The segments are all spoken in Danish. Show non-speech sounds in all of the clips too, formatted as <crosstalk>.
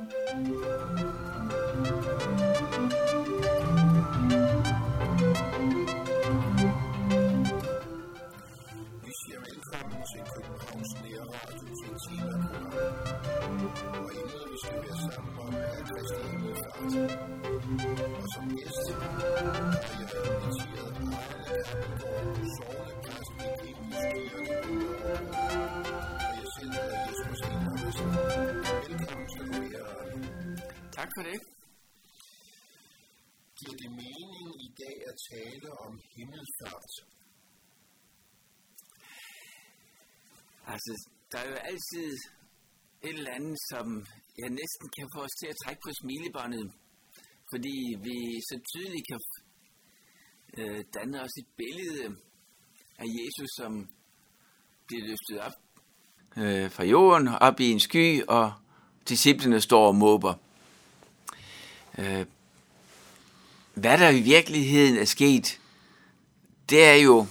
Vi siger velkommen til Københavns Nærradio til Klimaprogram. Og emnet, vi skal være sammen om, er Kristi for det. Giver det mening i dag at tale om himmelfart? Altså, der er jo altid et eller andet, som jeg næsten kan få os til at trække på smilebåndet, fordi vi så tydeligt kan øh, danne os et billede af Jesus, som bliver løftet op øh, fra jorden, op i en sky, og disciplene står og måber. Øh, hvad der i virkeligheden er sket, det er jo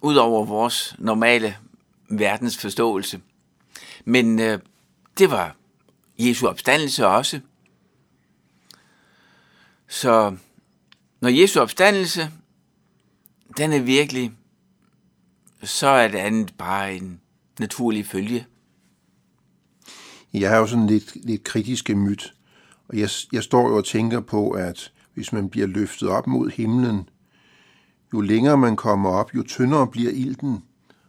ud over vores normale verdensforståelse. Men øh, det var Jesu opstandelse også. Så når Jesu opstandelse, den er virkelig, så er det andet bare en naturlig følge. Jeg har jo sådan lidt, lidt kritiske myt, og jeg, jeg står jo og tænker på, at hvis man bliver løftet op mod himlen, jo længere man kommer op, jo tyndere bliver ilten,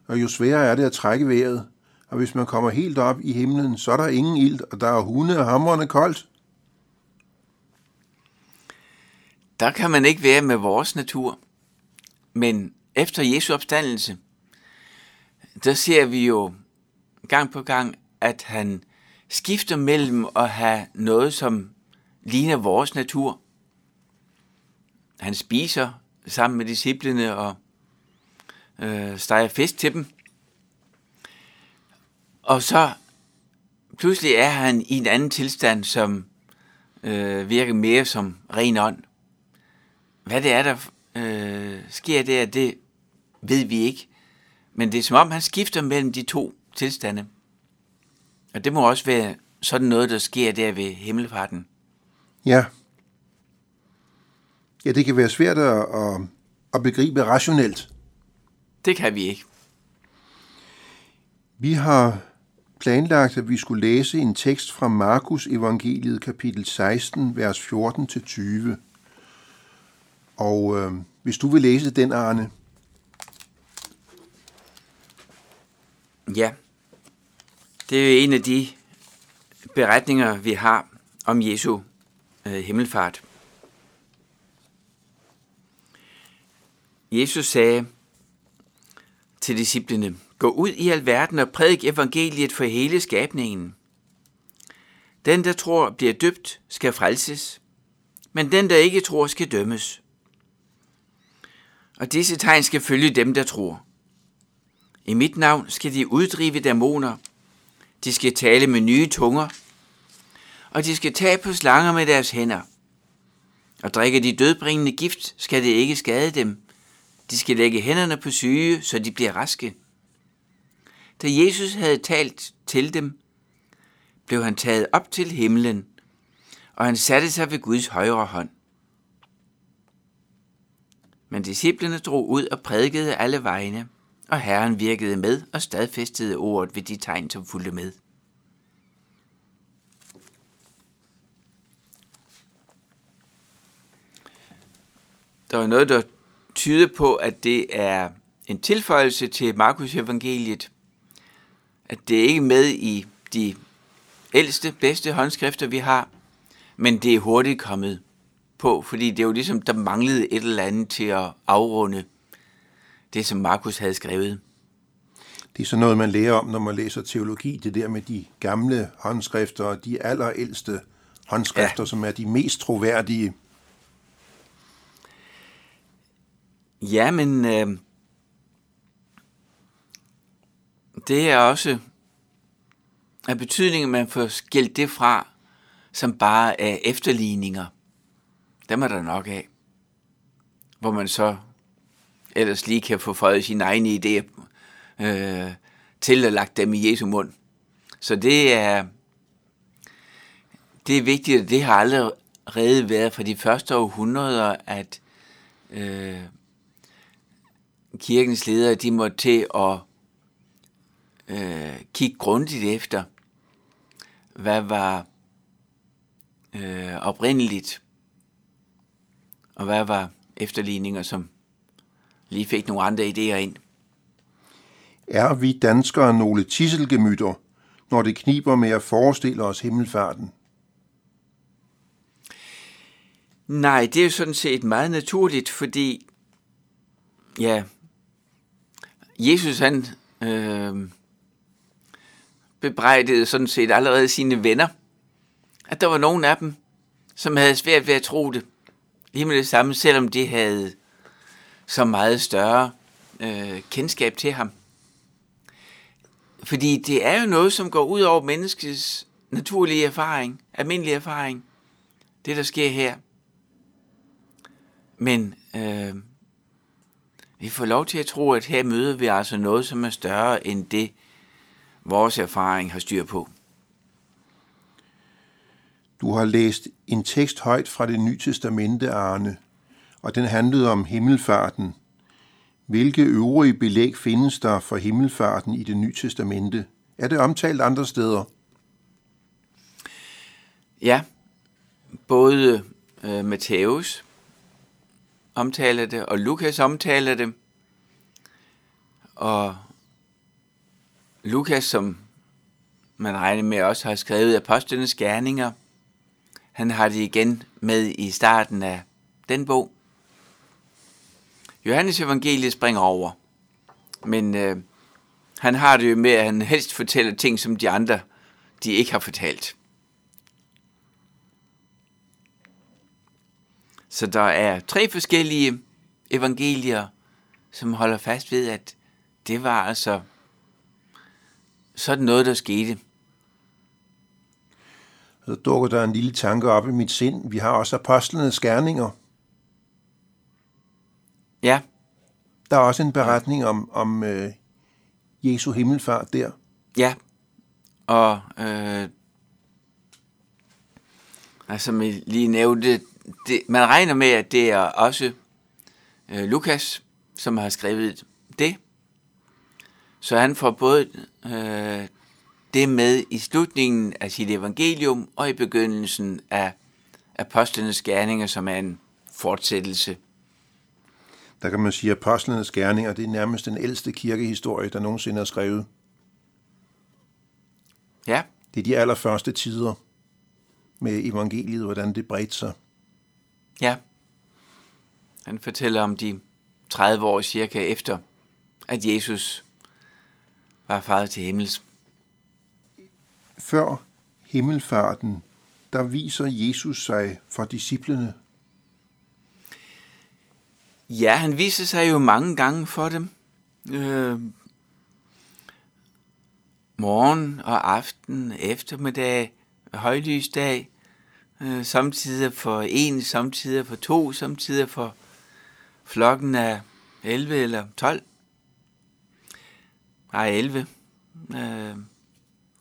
og jo sværere er det at trække vejret. Og hvis man kommer helt op i himlen, så er der ingen ilt, og der er hunde og hamrende koldt. Der kan man ikke være med vores natur. Men efter Jesu opstandelse, der ser vi jo gang på gang, at han skifter mellem at have noget, som ligner vores natur. Han spiser sammen med disciplene og øh, steger fisk til dem. Og så pludselig er han i en anden tilstand, som øh, virker mere som ren ånd. Hvad det er, der øh, sker der, det ved vi ikke. Men det er som om, han skifter mellem de to tilstande. Og det må også være sådan noget, der sker der ved himmelfarten. Ja. Ja, det kan være svært at, at, at begribe rationelt. Det kan vi ikke. Vi har planlagt, at vi skulle læse en tekst fra Markus evangeliet kapitel 16, vers 14-20. Og øh, hvis du vil læse den, Arne. Ja, det er jo en af de beretninger, vi har om Jesu øh, himmelfart. Jesus sagde til disciplene, Gå ud i alverden og prædik evangeliet for hele skabningen. Den, der tror, bliver døbt, skal frelses, men den, der ikke tror, skal dømmes. Og disse tegn skal følge dem, der tror. I mit navn skal de uddrive dæmoner, de skal tale med nye tunger, og de skal tage på slanger med deres hænder. Og drikke de dødbringende gift, skal det ikke skade dem. De skal lægge hænderne på syge, så de bliver raske. Da Jesus havde talt til dem, blev han taget op til himlen, og han satte sig ved Guds højre hånd. Men disciplene drog ud og prædikede alle vegne, og Herren virkede med og stadfæstede ordet ved de tegn, som fulgte med. Der er noget, der tyder på, at det er en tilføjelse til Markus evangeliet, at det ikke er med i de ældste, bedste håndskrifter, vi har, men det er hurtigt kommet på, fordi det er jo ligesom, der manglede et eller andet til at afrunde det, som Markus havde skrevet. Det er sådan noget, man lærer om, når man læser teologi, det der med de gamle håndskrifter og de allerældste håndskrifter, ja. som er de mest troværdige. Ja, men øh, det er også af betydning, at man får skilt det fra, som bare er efterligninger. Dem er der nok af. Hvor man så ellers lige kan få fået sine egne idéer øh, til at lagt dem i Jesu mund. Så det er, det er vigtigt, og det har allerede været for de første århundreder, at øh, kirkens ledere, de måtte til at øh, kigge grundigt efter, hvad var øh, oprindeligt, og hvad var efterligninger, som lige fik nogle andre idéer ind. Er vi danskere nogle tisselgemytter, når det kniber med at forestille os himmelfarten? Nej, det er jo sådan set meget naturligt, fordi ja, Jesus han øh, bebrejdede sådan set allerede sine venner, at der var nogen af dem, som havde svært ved at tro det. Lige med det samme, selvom de havde så meget større øh, kendskab til ham. Fordi det er jo noget, som går ud over menneskets naturlige erfaring, almindelige erfaring. Det, der sker her. Men øh, vi får lov til at tro, at her møder vi altså noget, som er større end det, vores erfaring har styr på. Du har læst en tekst højt fra det nye testamente, Arne, og den handlede om himmelfarten. Hvilke øvrige belæg findes der for himmelfarten i det nye testamente? Er det omtalt andre steder? Ja, både øh, Matthæus omtaler det, og Lukas omtaler det. Og Lukas, som man regner med også har skrevet Apostlenes Gerninger, han har det igen med i starten af den bog. Johannes evangeliet springer over, men øh, han har det jo med, at han helst fortæller ting, som de andre de ikke har fortalt. Så der er tre forskellige evangelier, som holder fast ved, at det var altså sådan noget, der skete. Så dukker der en lille tanke op i mit sind. Vi har også apostlenes gerninger. Ja, Der er også en beretning om, om øh, Jesu himmelfart der. ja. Og øh, altså, som jeg lige nævnte, det, man regner med, at det er også øh, Lukas, som har skrevet det. Så han får både øh, det med i slutningen af sit evangelium og i begyndelsen af apostlenes gerninger, som er en fortsættelse. Der kan man sige, at apostlenes gerninger, det er nærmest den ældste kirkehistorie, der nogensinde er skrevet. Ja, Det er de allerførste tider med evangeliet, hvordan det bredte sig. ja. Han fortæller om de 30 år cirka efter, at Jesus var faret til himmels. Før himmelfarten, der viser Jesus sig for disciplene. Ja, han viser sig jo mange gange for dem. Øh, morgen og aften, eftermiddag, højlysdag, øh, samtidig for en, samtidig for to, samtidig for flokken af 11 eller 12. Nej, 11. Øh,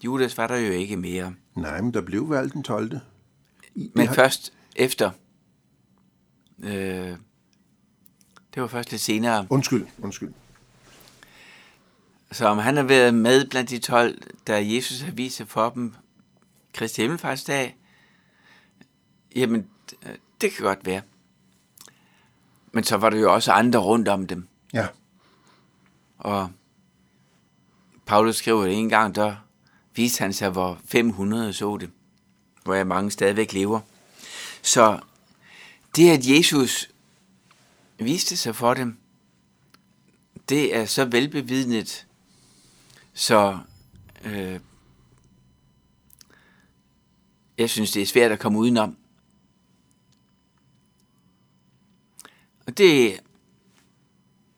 Judas var der jo ikke mere. Nej, men der blev valgt den 12. I- Men har- først efter. Øh, det var først lidt senere. Undskyld, undskyld. Så om han har været med blandt de 12, da Jesus har vist sig for dem Kristi Himmelfartsdag, jamen, det kan godt være. Men så var der jo også andre rundt om dem. Ja, Og Paulus skriver det en gang, der viste han sig, hvor 500 så det. Hvor jeg mange stadigvæk lever. Så det, at Jesus viste sig for dem, det er så velbevidnet, så øh, jeg synes, det er svært at komme udenom. Og det,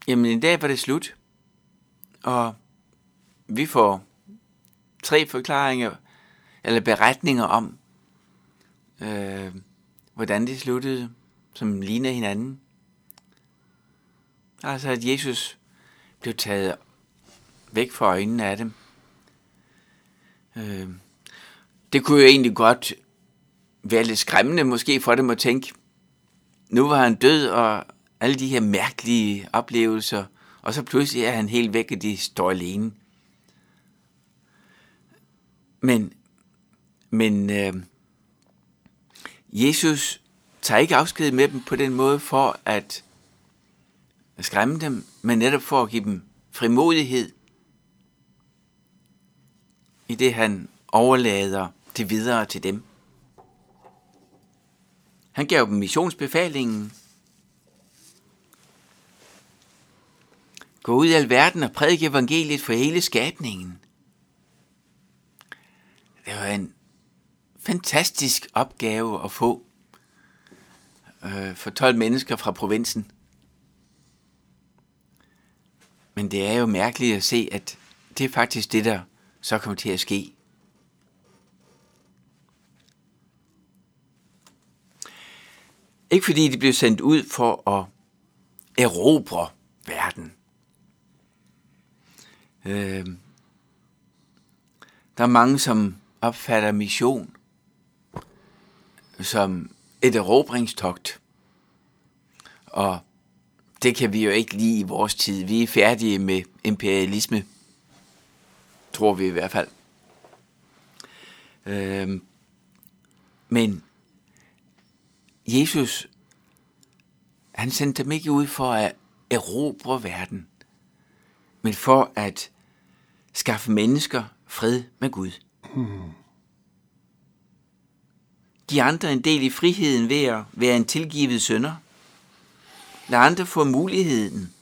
jamen en dag var det slut, og vi får tre forklaringer, eller beretninger om, øh, hvordan det sluttede, som ligner hinanden. Altså, at Jesus blev taget væk fra øjnene af dem. Øh, det kunne jo egentlig godt være lidt skræmmende måske for dem at tænke, nu var han død, og alle de her mærkelige oplevelser, og så pludselig er han helt væk, og de står alene. Men, men øh, Jesus tager ikke afsked med dem på den måde for at skræmme dem, men netop for at give dem frimodighed i det, han overlader det videre til dem. Han gav dem missionsbefalingen. Gå ud i alverden og prædike evangeliet for hele skabningen. Det var en fantastisk opgave at få øh, for 12 mennesker fra provinsen. Men det er jo mærkeligt at se, at det er faktisk det, der så kommer til at ske. Ikke fordi de blev sendt ud for at erobre verden. Øh, der er mange, som opfatter mission som et erobringstogt. Og det kan vi jo ikke lide i vores tid. Vi er færdige med imperialisme. Tror vi i hvert fald. Øhm, men Jesus, han sendte dem ikke ud for at erobre verden, men for at skaffe mennesker fred med Gud. Hmm. De andre en del i friheden ved at være en tilgivet sønder. Lad andre få muligheden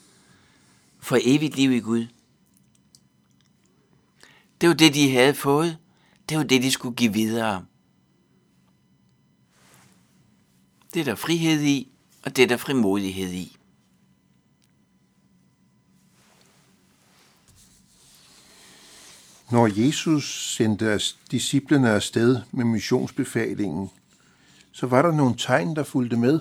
for evigt liv i Gud. Det var det, de havde fået. Det var det, de skulle give videre. Det er der frihed i, og det er der frimodighed i. Når Jesus sendte disciplene afsted med missionsbefalingen, så var der nogle tegn, der fulgte med.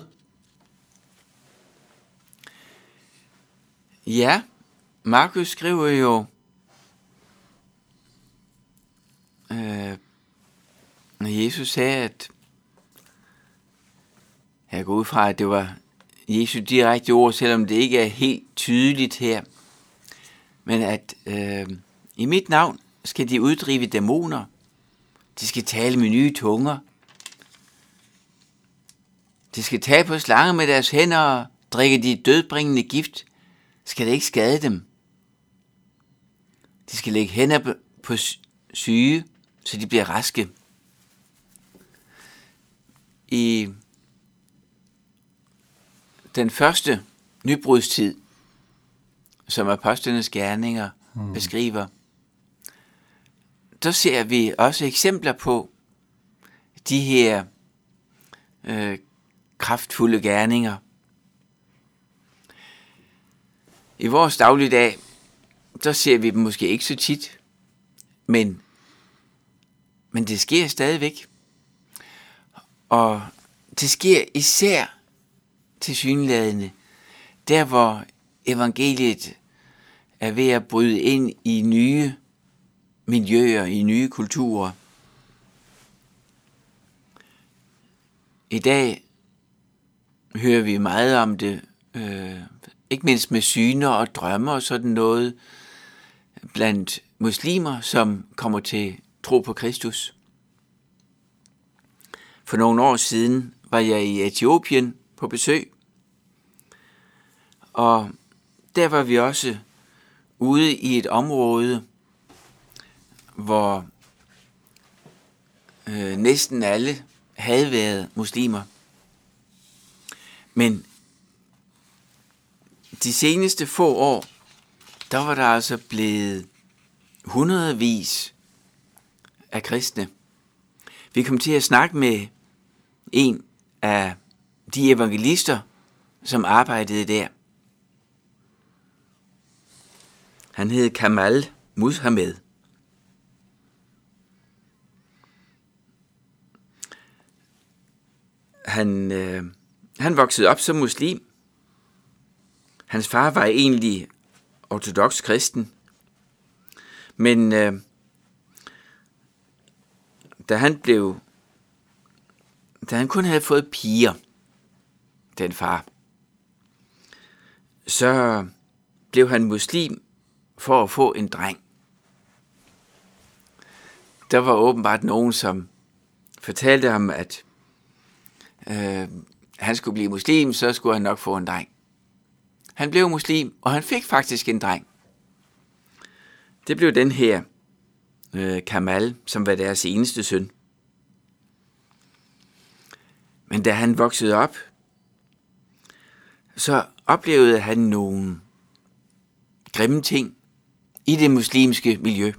Ja, Markus skriver jo, øh, når Jesus sagde, at jeg går ud fra, at det var Jesu direkte ord, selvom det ikke er helt tydeligt her. Men at øh, i mit navn skal de uddrive dæmoner. De skal tale med nye tunger. De skal tage på slange med deres hænder og drikke de dødbringende gift. Skal det ikke skade dem? De skal lægge hænder på syge, så de bliver raske. I den første nybrudstid, som apostlenes gerninger mm. beskriver, der ser vi også eksempler på de her øh, kraftfulde gerninger. I vores dagligdag, så ser vi dem måske ikke så tit, men, men det sker stadigvæk. Og det sker især til synlædende, der hvor evangeliet er ved at bryde ind i nye miljøer, i nye kulturer. I dag hører vi meget om det, øh, ikke mindst med syner og drømme og sådan noget, blandt muslimer, som kommer til tro på Kristus. For nogle år siden var jeg i Etiopien på besøg, og der var vi også ude i et område, hvor øh, næsten alle havde været muslimer. Men de seneste få år, der var der altså blevet hundredvis af kristne. Vi kom til at snakke med en af de evangelister, som arbejdede der. Han hed Kamal Mushamed. Han, øh, han voksede op som muslim. Hans far var egentlig ortodox kristen. Men øh, da han blev da han kun havde fået piger, den far, så blev han muslim for at få en dreng. Der var åbenbart nogen, som fortalte ham, at øh, han skulle blive muslim, så skulle han nok få en dreng. Han blev muslim, og han fik faktisk en dreng. Det blev den her øh, Kamal, som var deres eneste søn. Men da han voksede op, så oplevede han nogle grimme ting i det muslimske miljø.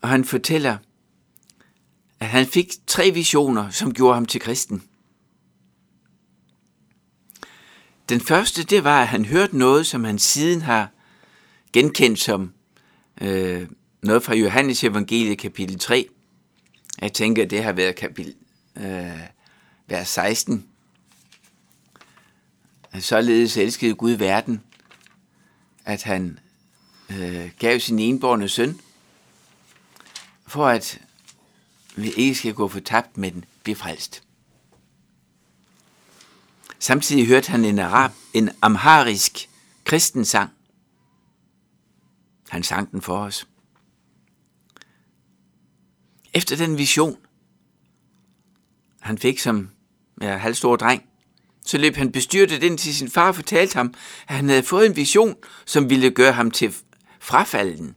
Og han fortæller, at han fik tre visioner, som gjorde ham til kristen. Den første, det var, at han hørte noget, som han siden har genkendt som øh, noget fra Johannes evangeliet kapitel 3. Jeg tænker, det har været kapitel øh, vers 16. Således elskede Gud verden, at han øh, gav sin enborne søn, for at vi ikke skal gå fortabt, men blive frelst. Samtidig hørte han en, arab, en amharisk kristen sang. Han sang den for os. Efter den vision, han fik som ja, halvstor dreng, så løb han bestyrtet ind til sin far og fortalte ham, at han havde fået en vision, som ville gøre ham til frafalden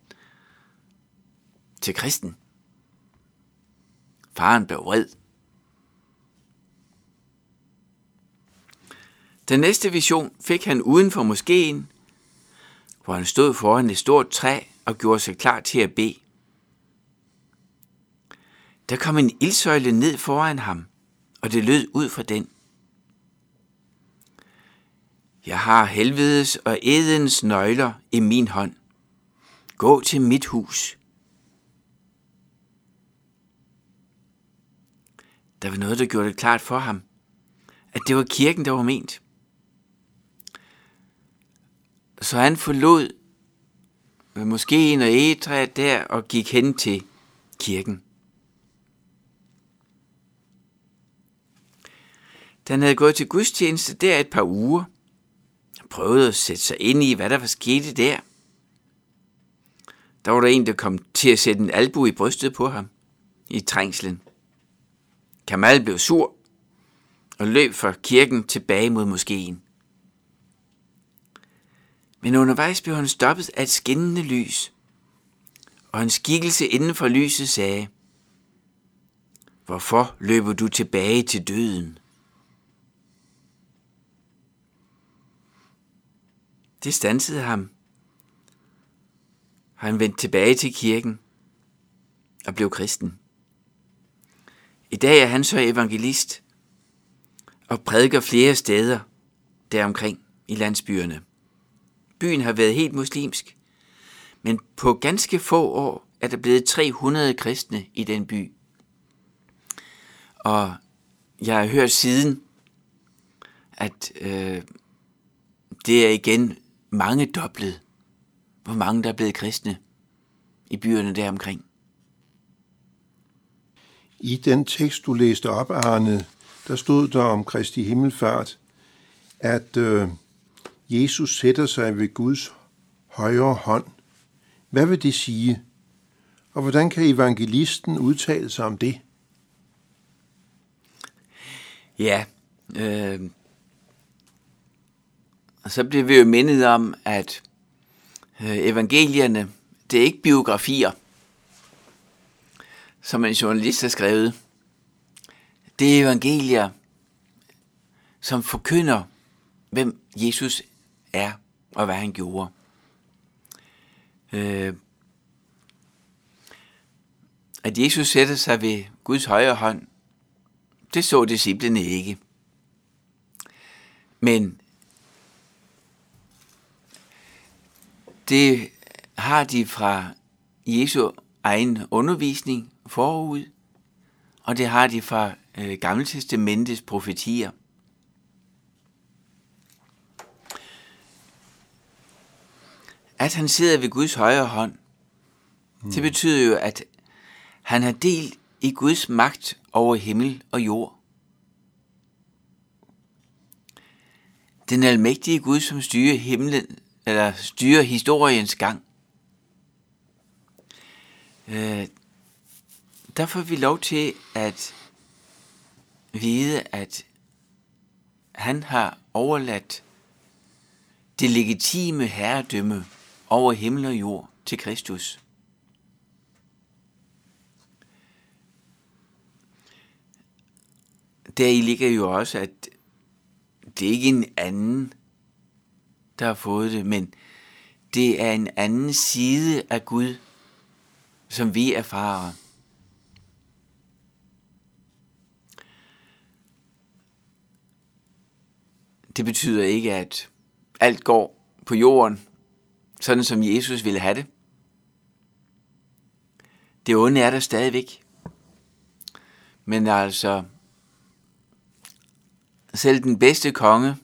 til kristen. Faren blev vred. Den næste vision fik han uden for moskeen, hvor han stod foran et stort træ og gjorde sig klar til at bede. Der kom en ildsøjle ned foran ham, og det lød ud fra den. Jeg har helvedes og edens nøgler i min hånd. Gå til mit hus. Der var noget, der gjorde det klart for ham, at det var kirken, der var ment. Så han forlod måske en og egetræet der og gik hen til kirken. Den havde gået til gudstjeneste der et par uger, han prøvede at sætte sig ind i, hvad der var sket der. Der var der en, der kom til at sætte en albu i brystet på ham i trængslen. Kamal blev sur og løb fra kirken tilbage mod moskeen. Men undervejs blev han stoppet af et skinnende lys, og en skikkelse inden for lyset sagde, Hvorfor løber du tilbage til døden? Det stansede ham. Han vendte tilbage til kirken og blev kristen. I dag er han så evangelist og prædiker flere steder deromkring i landsbyerne. Byen har været helt muslimsk, men på ganske få år er der blevet 300 kristne i den by. Og jeg har hørt siden, at øh, det er igen mange doblet, hvor mange der er blevet kristne i byerne deromkring. I den tekst, du læste op, Arne, der stod der om Kristi Himmelfart, at øh, Jesus sætter sig ved Guds højre hånd. Hvad vil det sige? Og hvordan kan evangelisten udtale sig om det? Ja, øh, og så bliver vi jo mindet om, at øh, evangelierne, det er ikke biografier, som en journalist har skrevet. Det er evangelier, som forkynder, hvem Jesus er og hvad han gjorde. Øh, at Jesus sætter sig ved Guds højre hånd, det så disciplene ikke. Men det har de fra Jesu egen undervisning forud, og det har de fra øh, Gamle Testamentets profetier. At han sidder ved Guds højre hånd, mm. det betyder jo, at han har del i Guds magt over himmel og jord. Den almægtige Gud, som styrer himlen, eller styrer historiens gang. Øh, der får vi lov til at vide, at han har overladt det legitime herredømme over himmel og jord til Kristus. Der i ligger jo også, at det er ikke en anden, der har fået det, men det er en anden side af Gud, som vi erfarer. Det betyder ikke, at alt går på jorden, sådan som Jesus ville have det. Det onde er der stadigvæk. Men altså, selv den bedste konge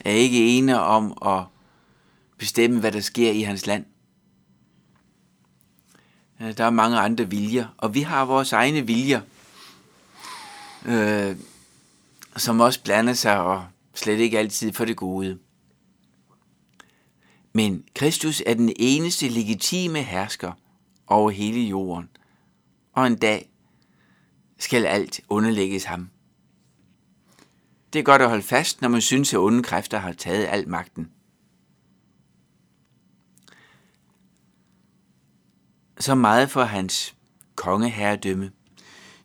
er ikke ene om at bestemme, hvad der sker i hans land. Øh, der er mange andre viljer, og vi har vores egne viljer, øh, som også blander sig og slet ikke altid for det gode. Men Kristus er den eneste legitime hersker over hele jorden, og en dag skal alt underlægges ham. Det er godt at holde fast, når man synes, at onde kræfter har taget al magten. Så meget for hans kongeherredømme.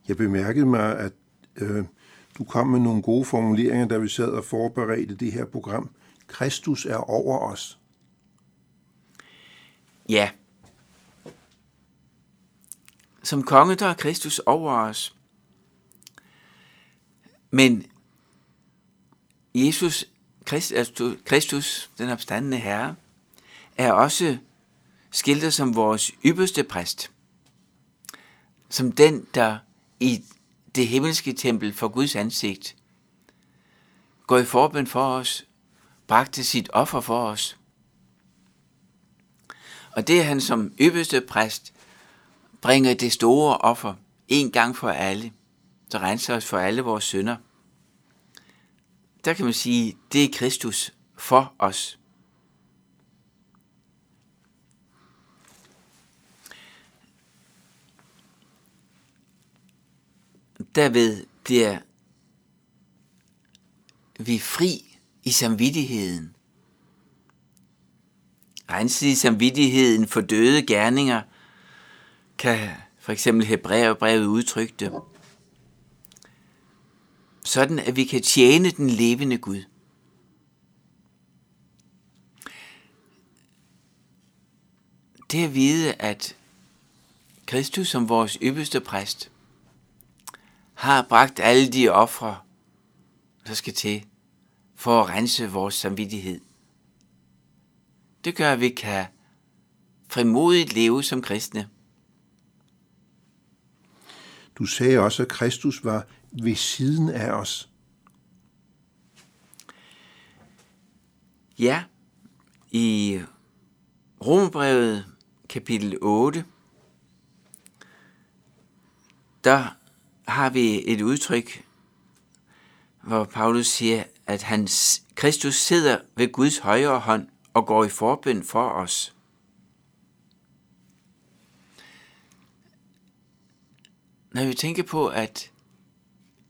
Jeg bemærkede mig, at øh, du kom med nogle gode formuleringer, da vi sad og forberedte det her program. Kristus er over os. Ja. Som konge, der er Kristus over os. Men Jesus, altså, Kristus, den opstandende Herre, er også skildret som vores ypperste præst. Som den, der i det himmelske tempel for Guds ansigt går i forbøn for os, bragte sit offer for os. Og det er han som ypperste præst bringer det store offer en gang for alle, der renser os for alle vores synder. Der kan man sige, det er Kristus for os. Derved bliver vi fri i samvittigheden. Renset i samvittigheden for døde gerninger, kan for eksempel Hebræerbrevet udtrykke det. Sådan at vi kan tjene den levende Gud. Det at vide, at Kristus som vores ypperste præst har bragt alle de ofre, der skal til for at rense vores samvittighed. Det gør, at vi kan frimodigt leve som kristne. Du sagde også, at Kristus var ved siden af os. Ja, i Romerbrevet kapitel 8, der har vi et udtryk, hvor Paulus siger, at hans Kristus sidder ved Guds højre hånd og går i forbøn for os. Når vi tænker på, at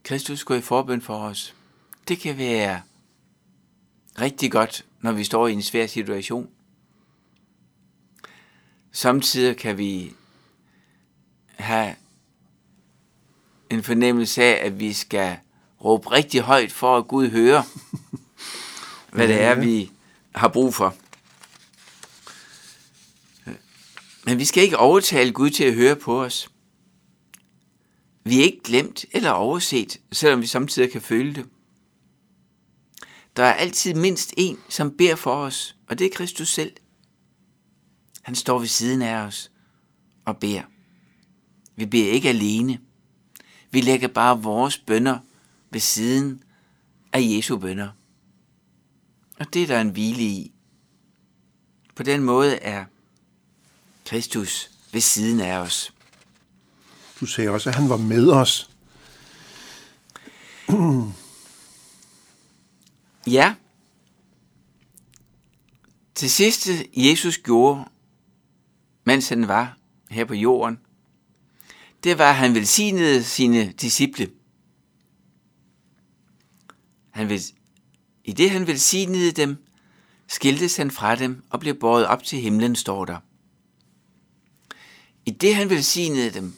Kristus går i forbøn for os, det kan være rigtig godt, når vi står i en svær situation. Samtidig kan vi have en fornemmelse af, at vi skal råbe rigtig højt for, at Gud hører, hvad det er, vi har brug for. Men vi skal ikke overtale Gud til at høre på os. Vi er ikke glemt eller overset, selvom vi samtidig kan føle det. Der er altid mindst en, som beder for os, og det er Kristus selv. Han står ved siden af os og beder. Vi beder ikke alene. Vi lægger bare vores bønder ved siden af Jesu bønder. Og det er der en hvile i. På den måde er Kristus ved siden af os. Du sagde også, at han var med os. <clears throat> Ja. Til sidste Jesus gjorde, mens han var her på jorden, det var, at han velsignede sine disciple. Han vil, i det han velsignede dem, skiltes han fra dem og blev båret op til himlen, står der. I det han velsignede dem,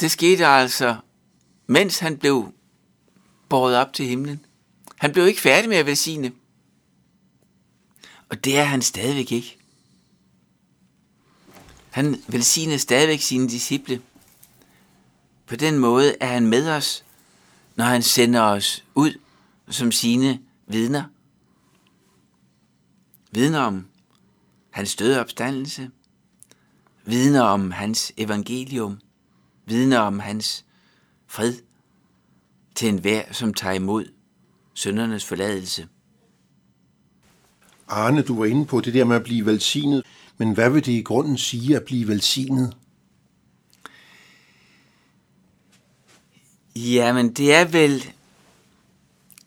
det skete altså, mens han blev båret op til himlen. Han blev ikke færdig med at velsigne. Og det er han stadigvæk ikke. Han velsigner stadigvæk sine disciple. På den måde er han med os, når han sender os ud som sine vidner. Vidner om hans døde opstandelse. Vidner om hans evangelium. Vidner om hans fred til enhver, som tager imod søndernes forladelse. Arne, du var inde på det der med at blive velsignet, men hvad vil det i grunden sige at blive velsignet? Jamen, det er vel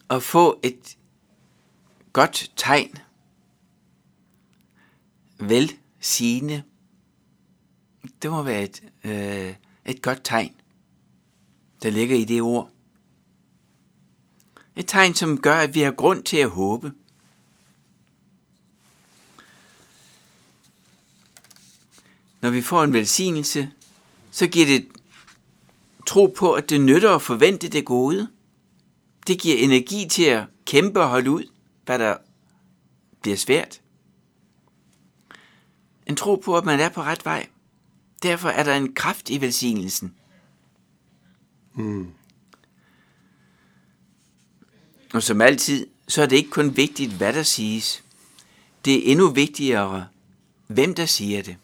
at få et godt tegn. Vel sigende. Det må være et, øh, et godt tegn, der ligger i det ord. Et tegn, som gør, at vi har grund til at håbe. Når vi får en velsignelse, så giver det tro på, at det nytter at forvente det gode. Det giver energi til at kæmpe og holde ud, hvad der bliver svært. En tro på, at man er på ret vej. Derfor er der en kraft i velsignelsen. Mm. Og som altid, så er det ikke kun vigtigt, hvad der siges. Det er endnu vigtigere, hvem der siger det.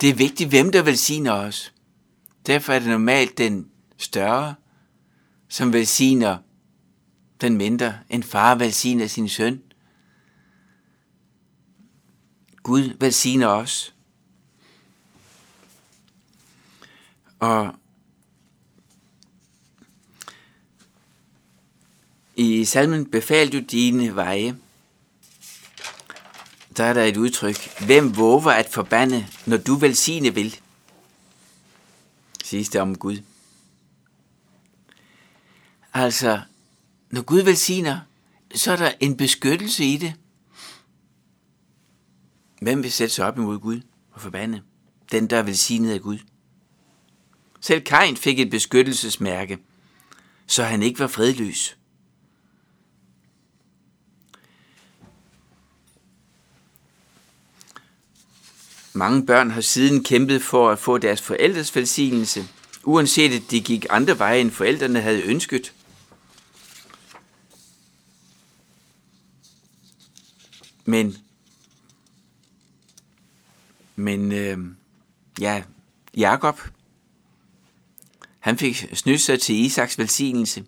Det er vigtigt, hvem der velsigner os. Derfor er det normalt den større, som velsigner den mindre. En far velsigner sin søn. Gud velsigner os. Og i salmen Befal du dine veje, der er der et udtryk. Hvem våger at forbande, når du velsigne vil? Siges det om Gud. Altså, når Gud velsigner, så er der en beskyttelse i det. Hvem vil sætte sig op imod Gud og forbande? Den, der er velsignet af Gud. Selv Kain fik et beskyttelsesmærke, så han ikke var fredløs. Mange børn har siden kæmpet for at få deres forældres velsignelse, uanset at de gik andre veje, end forældrene havde ønsket. Men, men øh, ja, Jakob, han fik snydt sig til Isaks velsignelse.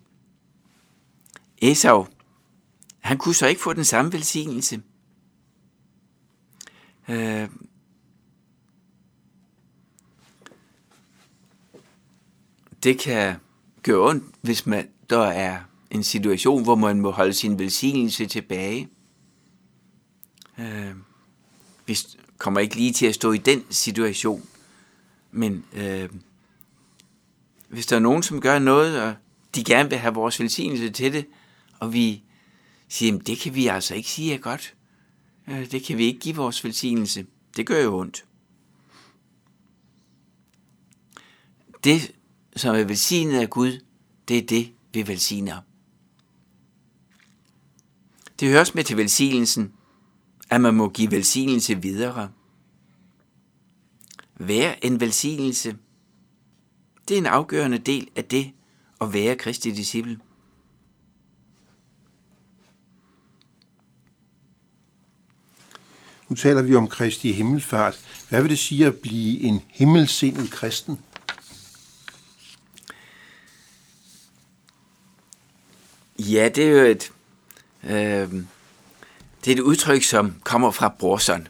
Esau, han kunne så ikke få den samme velsignelse. Øh, det kan gøre ondt, hvis man, der er en situation, hvor man må holde sin velsignelse tilbage. Øh, vi kommer ikke lige til at stå i den situation, men øh, hvis der er nogen, som gør noget, og de gerne vil have vores velsignelse til det, og vi siger, jamen det kan vi altså ikke sige er godt. Øh, det kan vi ikke give vores velsignelse. Det gør jo ondt. Det som er velsignet af Gud, det er det, vi velsigner. Det høres med til velsignelsen, at man må give velsignelse videre. Vær en velsignelse. Det er en afgørende del af det at være Kristi disciple. Nu taler vi om Kristi himmelfart. Hvad vil det sige at blive en himmelsindet kristen? Ja, det er jo et, øh, det er et udtryk, som kommer fra Brorson.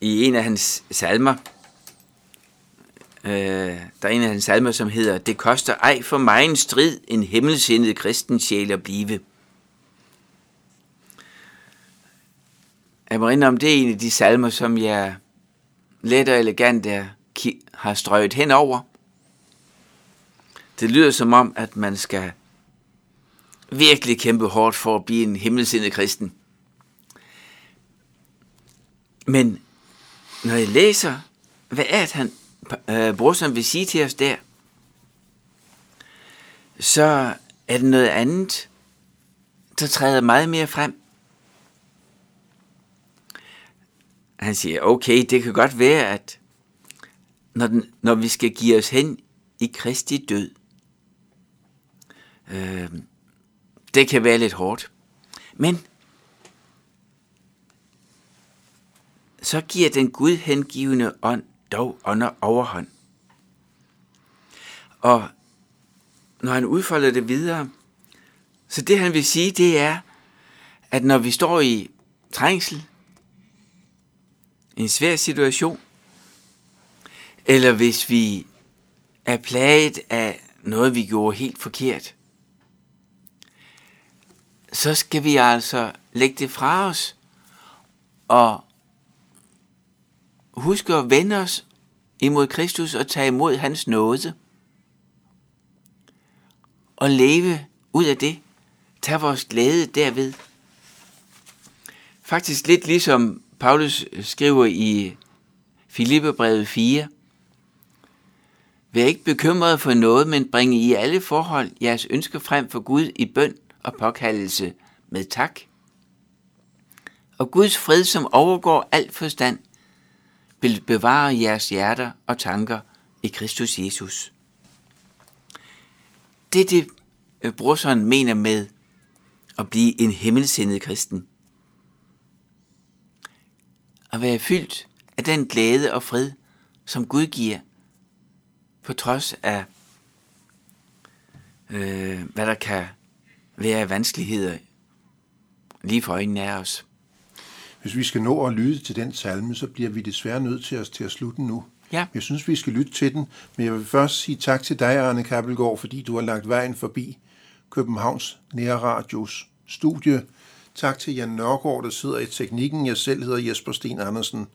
i en af hans salmer, øh, der er en af hans salmer, som hedder, Det koster ej for mig en strid, en himmelsindet kristen sjæl at blive. Jeg må om det er en af de salmer, som jeg let og elegant er, har strøget henover. Det lyder som om, at man skal virkelig kæmpe hårdt for at blive en himmelsindet kristen. Men når jeg læser, hvad er det, han, øh, brorsen vil sige til os der, så er det noget andet, der træder meget mere frem. Han siger, okay, det kan godt være, at når, den, når vi skal give os hen i Kristi død, øh, det kan være lidt hårdt. Men så giver den Gud hengivende ånd dog under overhånd. Og når han udfolder det videre, så det han vil sige, det er, at når vi står i trængsel, en svær situation, eller hvis vi er plaget af noget, vi gjorde helt forkert, så skal vi altså lægge det fra os og huske at vende os imod Kristus og tage imod hans nåde og leve ud af det. Tag vores glæde derved. Faktisk lidt ligesom Paulus skriver i Filippebrevet 4. Vær ikke bekymret for noget, men bring i alle forhold jeres ønsker frem for Gud i bøn og påkaldelse med tak. Og Guds fred, som overgår alt forstand, vil bevare jeres hjerter og tanker i Kristus Jesus. Det er det, øh, brorson mener med at blive en himmelsindet kristen. At være fyldt af den glæde og fred, som Gud giver, på trods af, øh, hvad der kan være vanskeligheder lige for øjnene af os. Hvis vi skal nå at lytte til den salme, så bliver vi desværre nødt til at, til at slutte nu. Ja. Jeg synes, vi skal lytte til den, men jeg vil først sige tak til dig, Arne Kappelgaard, fordi du har lagt vejen forbi Københavns Nærradios studie. Tak til Jan Nørgaard, der sidder i teknikken. Jeg selv hedder Jesper Sten Andersen.